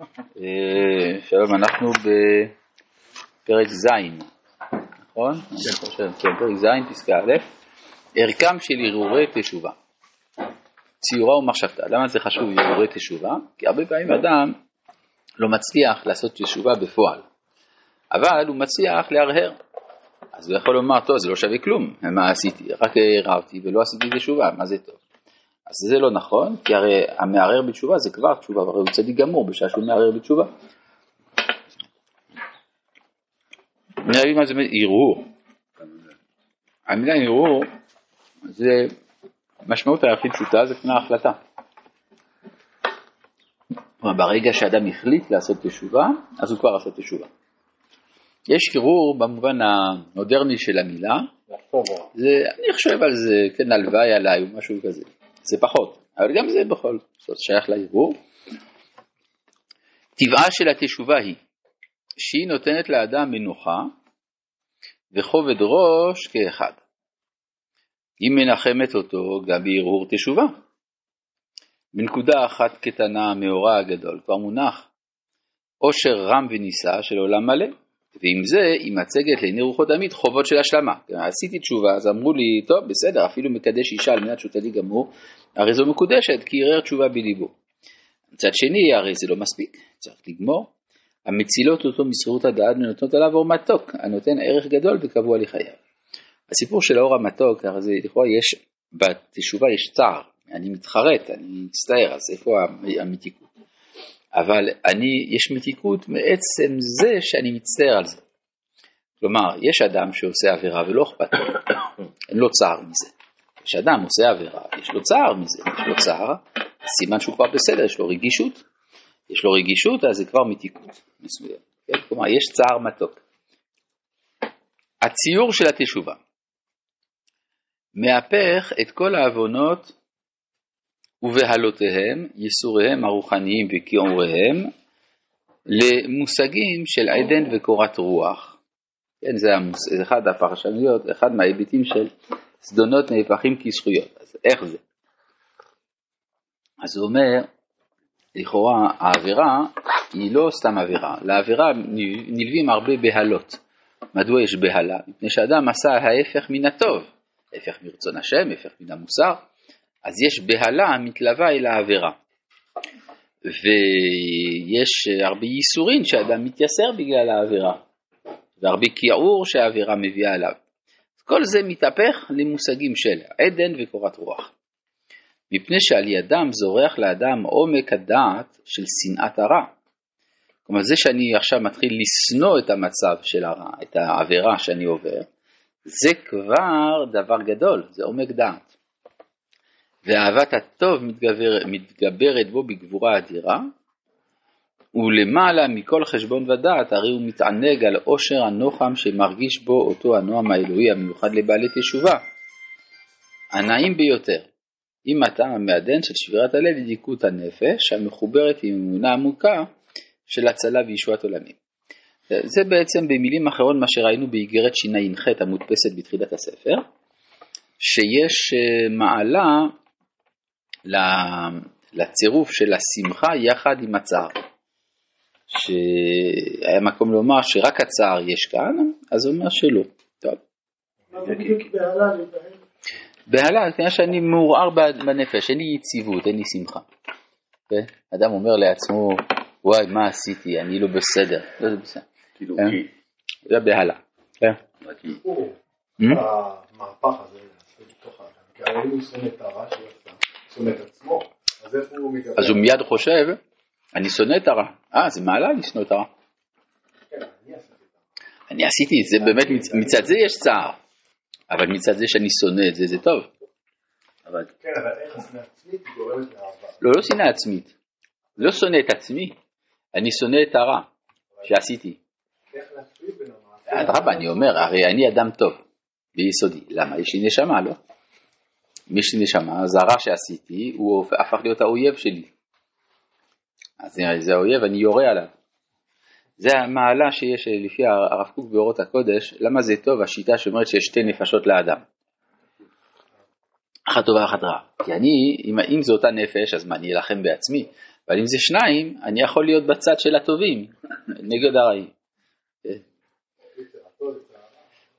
אה, שלום, אנחנו בפרק ז', נכון? כן, פרק ז', פסקה א', ערכם של הרהורי תשובה. ציורה ומחשבתה. למה זה חשוב הרהורי תשובה? כי הרבה פעמים אדם לא מצליח לעשות תשובה בפועל, אבל הוא מצליח להרהר. אז הוא יכול לומר, טוב, זה לא שווה כלום, מה עשיתי? רק הרהרתי ולא עשיתי תשובה, מה זה טוב? אז זה לא נכון, כי הרי המערער בתשובה זה כבר תשובה, הרי הוא צדיק גמור בשעה שהוא מערער בתשובה. נראה מה זה הרהור. המילה הרהור זה משמעות הכי פשוטה, זה כמו החלטה. ברגע שאדם החליט לעשות תשובה, אז הוא כבר עשה תשובה. יש הרהור במובן המודרני של המילה, זה, אני חושב על זה, כן, הלוואי עליי או משהו כזה. זה פחות, אבל גם זה בכל זאת שייך לערעור. טבעה של התשובה היא שהיא נותנת לאדם מנוחה וכובד ראש כאחד. היא מנחמת אותו גם בערעור תשובה. בנקודה אחת קטנה מאורע הגדול כבר מונח עושר רם ונישא של עולם מלא. ועם זה היא מצגת לעיני רוחו תמיד חובות של השלמה. עשיתי תשובה, אז אמרו לי, טוב, בסדר, אפילו מקדש אישה על מנת שהוא תדליק גמור, הרי זו מקודשת, כי ערער תשובה בליבו. מצד שני, הרי זה לא מספיק, צריך לגמור. המצילות אותו מסחירות הדעת ונותנות עליו אור מתוק, הנותן ערך גדול וקבוע לחייו. הסיפור של האור המתוק, הרי זה לכאורה יש, בתשובה יש צער, אני מתחרט, אני מצטער, אז איפה המתיקות? אבל אני, יש מתיקות מעצם זה שאני מצטער על זה. כלומר, יש אדם שעושה עבירה ולא אכפת לו, אין לו צער מזה. יש אדם עושה עבירה, יש לו צער מזה, יש לו צער, סימן שהוא כבר בסדר, יש לו רגישות. יש לו רגישות, אז זה כבר מתיקות מסוים. כן? כלומר, יש צער מתוק. הציור של התשובה מהפך את כל העוונות ובהלותיהם, ייסוריהם הרוחניים וכיעוריהם, למושגים של עדן וקורת רוח. כן, זה המוס... אחד הפרשנויות, אחד מההיבטים של זדונות נהפכים כזכויות. אז איך זה? אז הוא אומר, לכאורה העבירה היא לא סתם עבירה, לעבירה נלווים הרבה בהלות. מדוע יש בהלה? מפני שאדם עשה ההפך מן הטוב, ההפך מרצון השם, ההפך מן המוסר. אז יש בהלה מתלווה אל העבירה. ויש הרבה ייסורים שאדם מתייסר בגלל העבירה, והרבה כיעור שהעבירה מביאה אליו. כל זה מתהפך למושגים של עדן וקורת רוח. מפני שעל ידם זורח לאדם עומק הדעת של שנאת הרע. כלומר זה שאני עכשיו מתחיל לשנוא את המצב של הרע, את העבירה שאני עובר, זה כבר דבר גדול, זה עומק דעת. ואהבת הטוב מתגבר, מתגברת בו בגבורה אדירה, ולמעלה מכל חשבון ודעת הרי הוא מתענג על עושר הנוחם שמרגיש בו אותו הנועם האלוהי המיוחד לבעלי תשובה, הנעים ביותר, עם הטעם המעדן של שבירת הלב לדיקות הנפש המחוברת עם אמונה עמוקה של הצלה וישועת עולמים. זה בעצם במילים אחרות מה שראינו באיגרת שע"ח המודפסת בתחילת הספר, שיש אה, מעלה לצירוף של השמחה יחד עם הצער. שהיה מקום לומר שרק הצער יש כאן, אז הוא אומר שלא. טוב. בהלה, כנראה שאני מעורער בנפש, אין לי יציבות, אין לי שמחה. אדם אומר לעצמו, וואי, מה עשיתי, אני לא בסדר. לא בסדר. כאילו, כן? זה בהלה. כן? המהפך הזה, בתוך האדם, כי הרי הוא שונא את הרע שלו. שונא את עצמו, אז איפה הוא מגבר? אז הוא מיד חושב, אני שונא את הרע. אה, זה מעלה לשנוא את הרע. כן, אני עשיתי את זה, באמת, מצד זה יש צער, אבל מצד זה שאני שונא את זה, זה טוב. אבל... כן, אבל איך השנאה עצמית גורמת לאהבה? לא, לא שנאה עצמית. לא שונא את עצמי, אני שונא את הרע שעשיתי. אדרבה, אני אומר, הרי אני אדם טוב, ביסודי. למה? יש לי נשמה, לא? יש לי נשמה, הרע שעשיתי, הוא הפך להיות האויב שלי. אז זה האויב, אני יורה עליו. זה המעלה שיש לפי הרב קוק באורות הקודש, למה זה טוב השיטה שאומרת שיש שתי נפשות לאדם. אחת טובה ואחת רעה. כי אני, אם, אם זו אותה נפש, אז מה, אני אלחם בעצמי? אבל אם זה שניים, אני יכול להיות בצד של הטובים, נגד הרעים.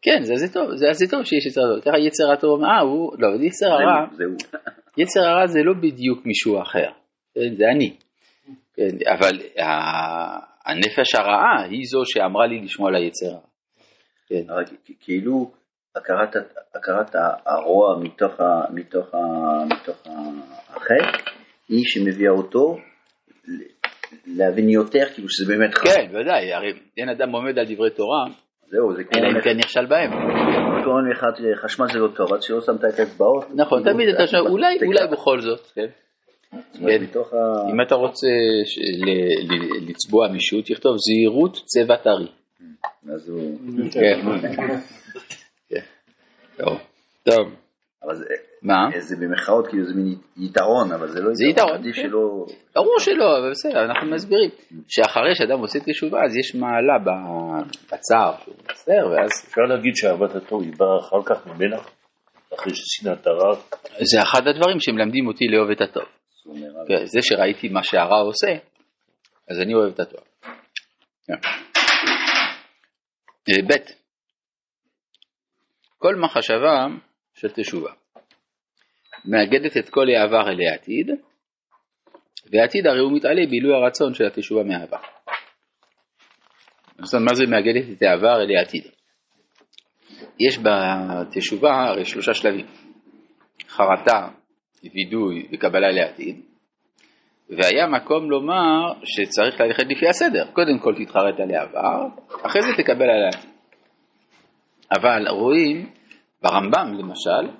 כן, זה, זה טוב, זה, זה טוב שיש יצר הרע. ככה יצר הטוב, אה, הוא, לא, יצר הרע, יצר הרע זה לא בדיוק מישהו אחר, כן, זה אני. כן, אבל הנפש הרעה היא זו שאמרה לי לשמוע על היצר הרע. כן. אבל כאילו הכרת, הכרת הרוע מתוך, ה, מתוך, ה, מתוך החטא היא שמביאה אותו להבין יותר כאילו שזה באמת חי. כן, ודאי, הרי אין אדם עומד על דברי תורה, זהו, זה אלא אם כן נכשל בהם. קוראים לך חשמל זה לא טוב, עד שלא שמת את האצבעות. נכון, תמיד אתה שומע, אולי, אולי בכל זאת, כן. כן. אם אתה רוצה לצבוע מישהו, תכתוב זהירות צבע טרי. אז הוא... כן. כן. טוב. אבל זה, מה? זה במחאות, כאילו זה מין יתרון, אבל זה לא זה יתרון. עדיף כן. שלא... ברור שלא, אבל בסדר, אנחנו מסבירים. שאחרי שאדם עושה תשובה, אז יש מעלה בצער שהוא מצטער, ואז... אפשר להגיד שאהבת הטוב היא באה אחר כך ממנה, אחרי ששנאת הרע. זה אחד הדברים שמלמדים אותי לאהוב את הטוב. כן, זה שראיתי מה שהרע עושה, אז אני אוהב את הטוב. כן. אה, ב' כל מחשבה של תשובה מאגדת את כל העבר אל העתיד, והעתיד הרי הוא מתעלה בעילוי הרצון של התשובה מהעבר. זאת אומרת, מה זה מאגדת את העבר אל העתיד? יש בתשובה הרי שלושה שלבים, חרטה, וידוי וקבלה לעתיד, והיה מקום לומר שצריך ללכת לפי הסדר, קודם כל תתחרט על העבר, אחרי זה תקבל על העתיד. אבל רואים ברמב"ם למשל,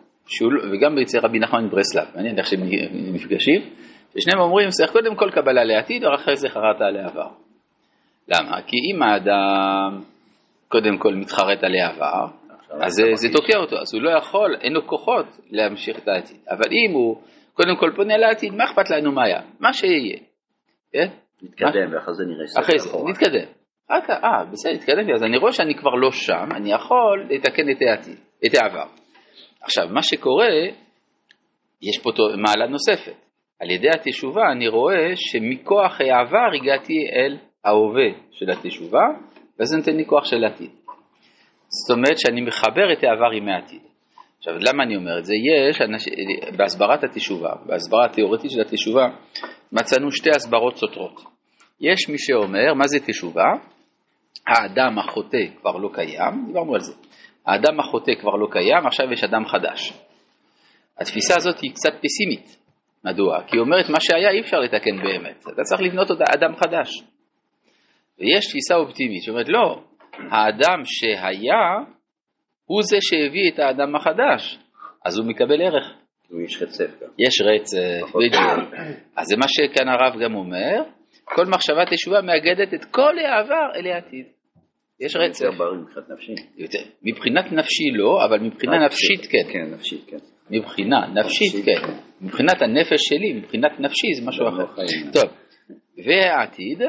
וגם אצל רבי נחמן מברסלב, מעניין איך שהם נפגשים, ששניהם אומרים צריך קודם כל קבלה לעתיד, ואחרי זה חרטה על העבר. למה? כי אם האדם קודם כל מתחרט על העבר, אז זה, זה תוקע אותו, אז הוא לא יכול, אין לו כוחות להמשיך את העתיד. אבל אם הוא קודם כל פונה לעתיד, מה אכפת לנו מה היה? מה שיהיה. כן? נתקדם, ואחרי זה נראה אחרי זה, נתקדם. אה, בסדר, התקדמתי, אז אני רואה שאני כבר לא שם, אני יכול לתקן את העתיד, את העבר. עכשיו, מה שקורה, יש פה מעלה נוספת. על ידי התשובה אני רואה שמכוח העבר הגעתי אל ההווה של התשובה, וזה נותן לי כוח של עתיד. זאת אומרת שאני מחבר את העבר עם העתיד. עכשיו, למה אני אומר את זה? יש, אנש... בהסברת התשובה, בהסברה התיאורטית של התשובה, מצאנו שתי הסברות סותרות. יש מי שאומר, מה זה תשובה? האדם החוטא כבר לא קיים, דיברנו על זה. האדם החוטא כבר לא קיים, עכשיו יש אדם חדש. התפיסה הזאת היא קצת פסימית. מדוע? כי היא אומרת מה שהיה אי אפשר לתקן באמת, אתה צריך לבנות עוד אדם חדש. ויש תפיסה אופטימית שאומרת לא, האדם שהיה הוא זה שהביא את האדם החדש, אז הוא מקבל ערך. יש רצף גם. יש רצף, בדיוק. אז זה מה שכאן הרב גם אומר, כל מחשבה תשובה מאגדת את כל העבר אל העתיד. יש רצף. יותר בריא מבחינת נפשי. יותר. מבחינת נפשי לא, אבל מבחינה נפשית כן. כן, נפשית כן. מבחינה נפשית כן. מבחינת הנפש שלי, מבחינת נפשי זה משהו אחר. טוב, והעתיד,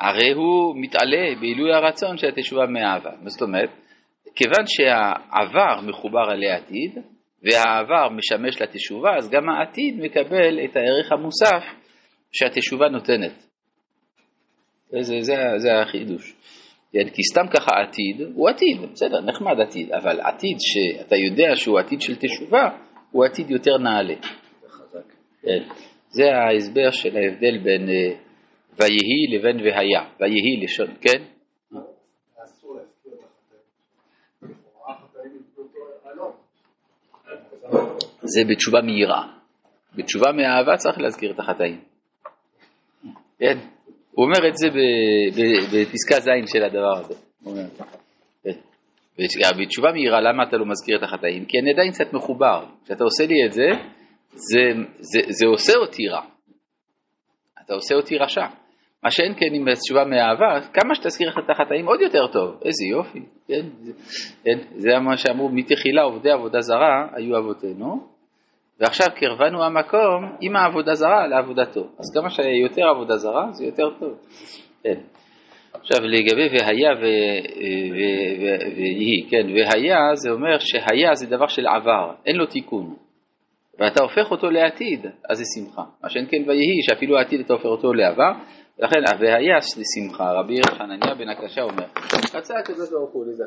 הרי הוא מתעלה בעילוי הרצון של התשובה מהעבר. מה זאת אומרת? כיוון שהעבר מחובר אל העתיד, והעבר משמש לתשובה, אז גם העתיד מקבל את הערך המוסף שהתשובה נותנת. זה, זה, זה החידוש. כן, כי סתם ככה עתיד הוא עתיד, בסדר, נחמד עתיד, אבל עתיד שאתה יודע שהוא עתיד של תשובה, הוא עתיד יותר נעלה. כן, זה ההסבר של ההבדל בין אה, ויהי לבין והיה. ויהי לשון, כן? זה בתשובה מהירה. בתשובה מאהבה צריך להזכיר את החטאים. כן? הוא אומר את זה בפסקה ז' של הדבר הזה. כן. בתשובה מהירה, למה אתה לא מזכיר את החטאים? כי אני עדיין קצת מחובר. כשאתה עושה לי את זה, זה, זה, זה עושה אותי רע. אתה עושה אותי רשע. מה שאין כן עם תשובה מאהבה, כמה שתזכיר את החטאים עוד יותר טוב. איזה יופי, כן? כן? זה מה שאמרו, מתחילה עובדי עבודה זרה היו אבותינו, ועכשיו קרבנו המקום עם העבודה זרה לעבודתו. אז כמה שיותר עבודה זרה זה יותר טוב. כן. עכשיו לגבי והיה ויהי, כן, והיה זה אומר שהיה זה דבר של עבר, אין לו תיקון. ואתה הופך אותו לעתיד, אז זה שמחה. מה שאין כן ויהי, שאפילו העתיד אתה הופך אותו לעבר, ולכן, והיה לשמחה, רבי חנניה בן הקשה אומר, רצה הקדוש ברוך הוא לזכות